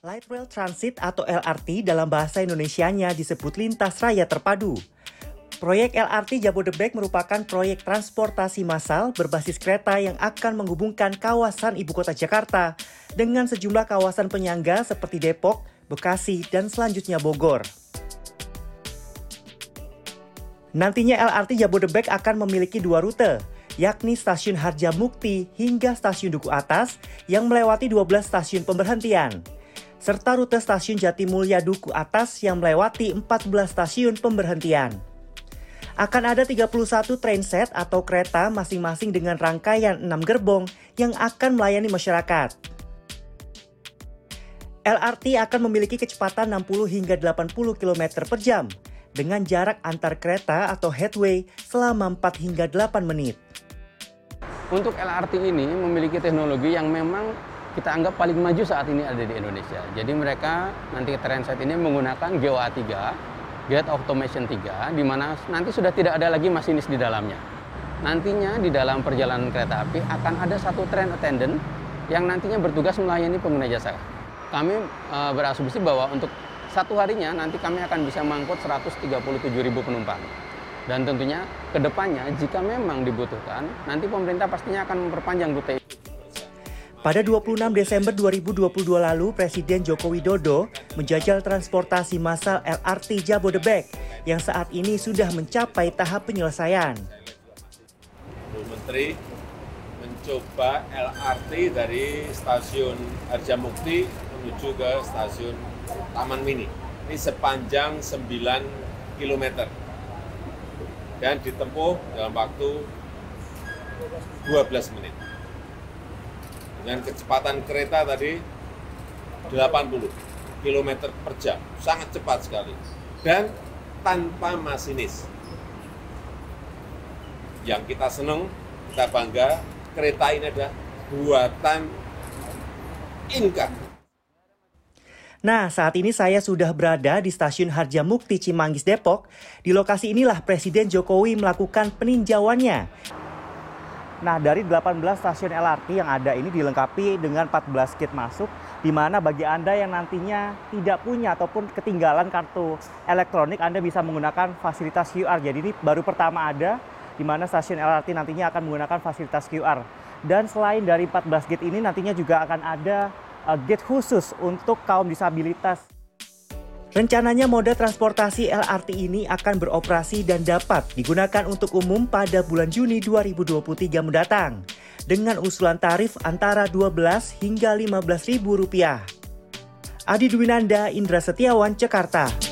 Light Rail Transit atau LRT dalam bahasa Indonesianya disebut lintas raya terpadu. Proyek LRT Jabodebek merupakan proyek transportasi massal berbasis kereta yang akan menghubungkan kawasan ibu kota Jakarta dengan sejumlah kawasan penyangga seperti Depok, Bekasi, dan selanjutnya Bogor. Nantinya LRT Jabodebek akan memiliki dua rute, yakni stasiun Harjamukti hingga stasiun Duku Atas yang melewati 12 stasiun pemberhentian serta rute stasiun Jatimulya Duku Atas yang melewati 14 stasiun pemberhentian. Akan ada 31 train set atau kereta masing-masing dengan rangkaian 6 gerbong yang akan melayani masyarakat. LRT akan memiliki kecepatan 60 hingga 80 km per jam dengan jarak antar kereta atau headway selama 4 hingga 8 menit. Untuk LRT ini memiliki teknologi yang memang kita anggap paling maju saat ini ada di Indonesia. Jadi mereka nanti transit ini menggunakan GOA 3, Gate Automation 3, di mana nanti sudah tidak ada lagi masinis di dalamnya. Nantinya di dalam perjalanan kereta api akan ada satu train attendant yang nantinya bertugas melayani pengguna jasa. Kami e, berasumsi bahwa untuk satu harinya nanti kami akan bisa mengangkut 137 ribu penumpang. Dan tentunya ke depannya jika memang dibutuhkan, nanti pemerintah pastinya akan memperpanjang rute pada 26 Desember 2022 lalu, Presiden Joko Widodo menjajal transportasi massal LRT Jabodebek yang saat ini sudah mencapai tahap penyelesaian. Bu Menteri mencoba LRT dari stasiun Harjamukti menuju ke stasiun Taman Mini. Ini sepanjang 9 km dan ditempuh dalam waktu 12 menit dengan kecepatan kereta tadi 80 km per jam, sangat cepat sekali. Dan tanpa masinis. Yang kita senang, kita bangga, kereta ini adalah buatan Inka. Nah, saat ini saya sudah berada di stasiun Harjamukti Cimanggis Depok. Di lokasi inilah Presiden Jokowi melakukan peninjauannya. Nah, dari 18 stasiun LRT yang ada ini dilengkapi dengan 14 kit masuk, di mana bagi Anda yang nantinya tidak punya ataupun ketinggalan kartu elektronik, Anda bisa menggunakan fasilitas QR. Jadi ini baru pertama ada, di mana stasiun LRT nantinya akan menggunakan fasilitas QR. Dan selain dari 14 gate ini, nantinya juga akan ada uh, gate khusus untuk kaum disabilitas. Rencananya moda transportasi LRT ini akan beroperasi dan dapat digunakan untuk umum pada bulan Juni 2023 mendatang dengan usulan tarif antara 12 hingga 15 ribu rupiah. Adi Dwinanda, Indra Setiawan, Jakarta.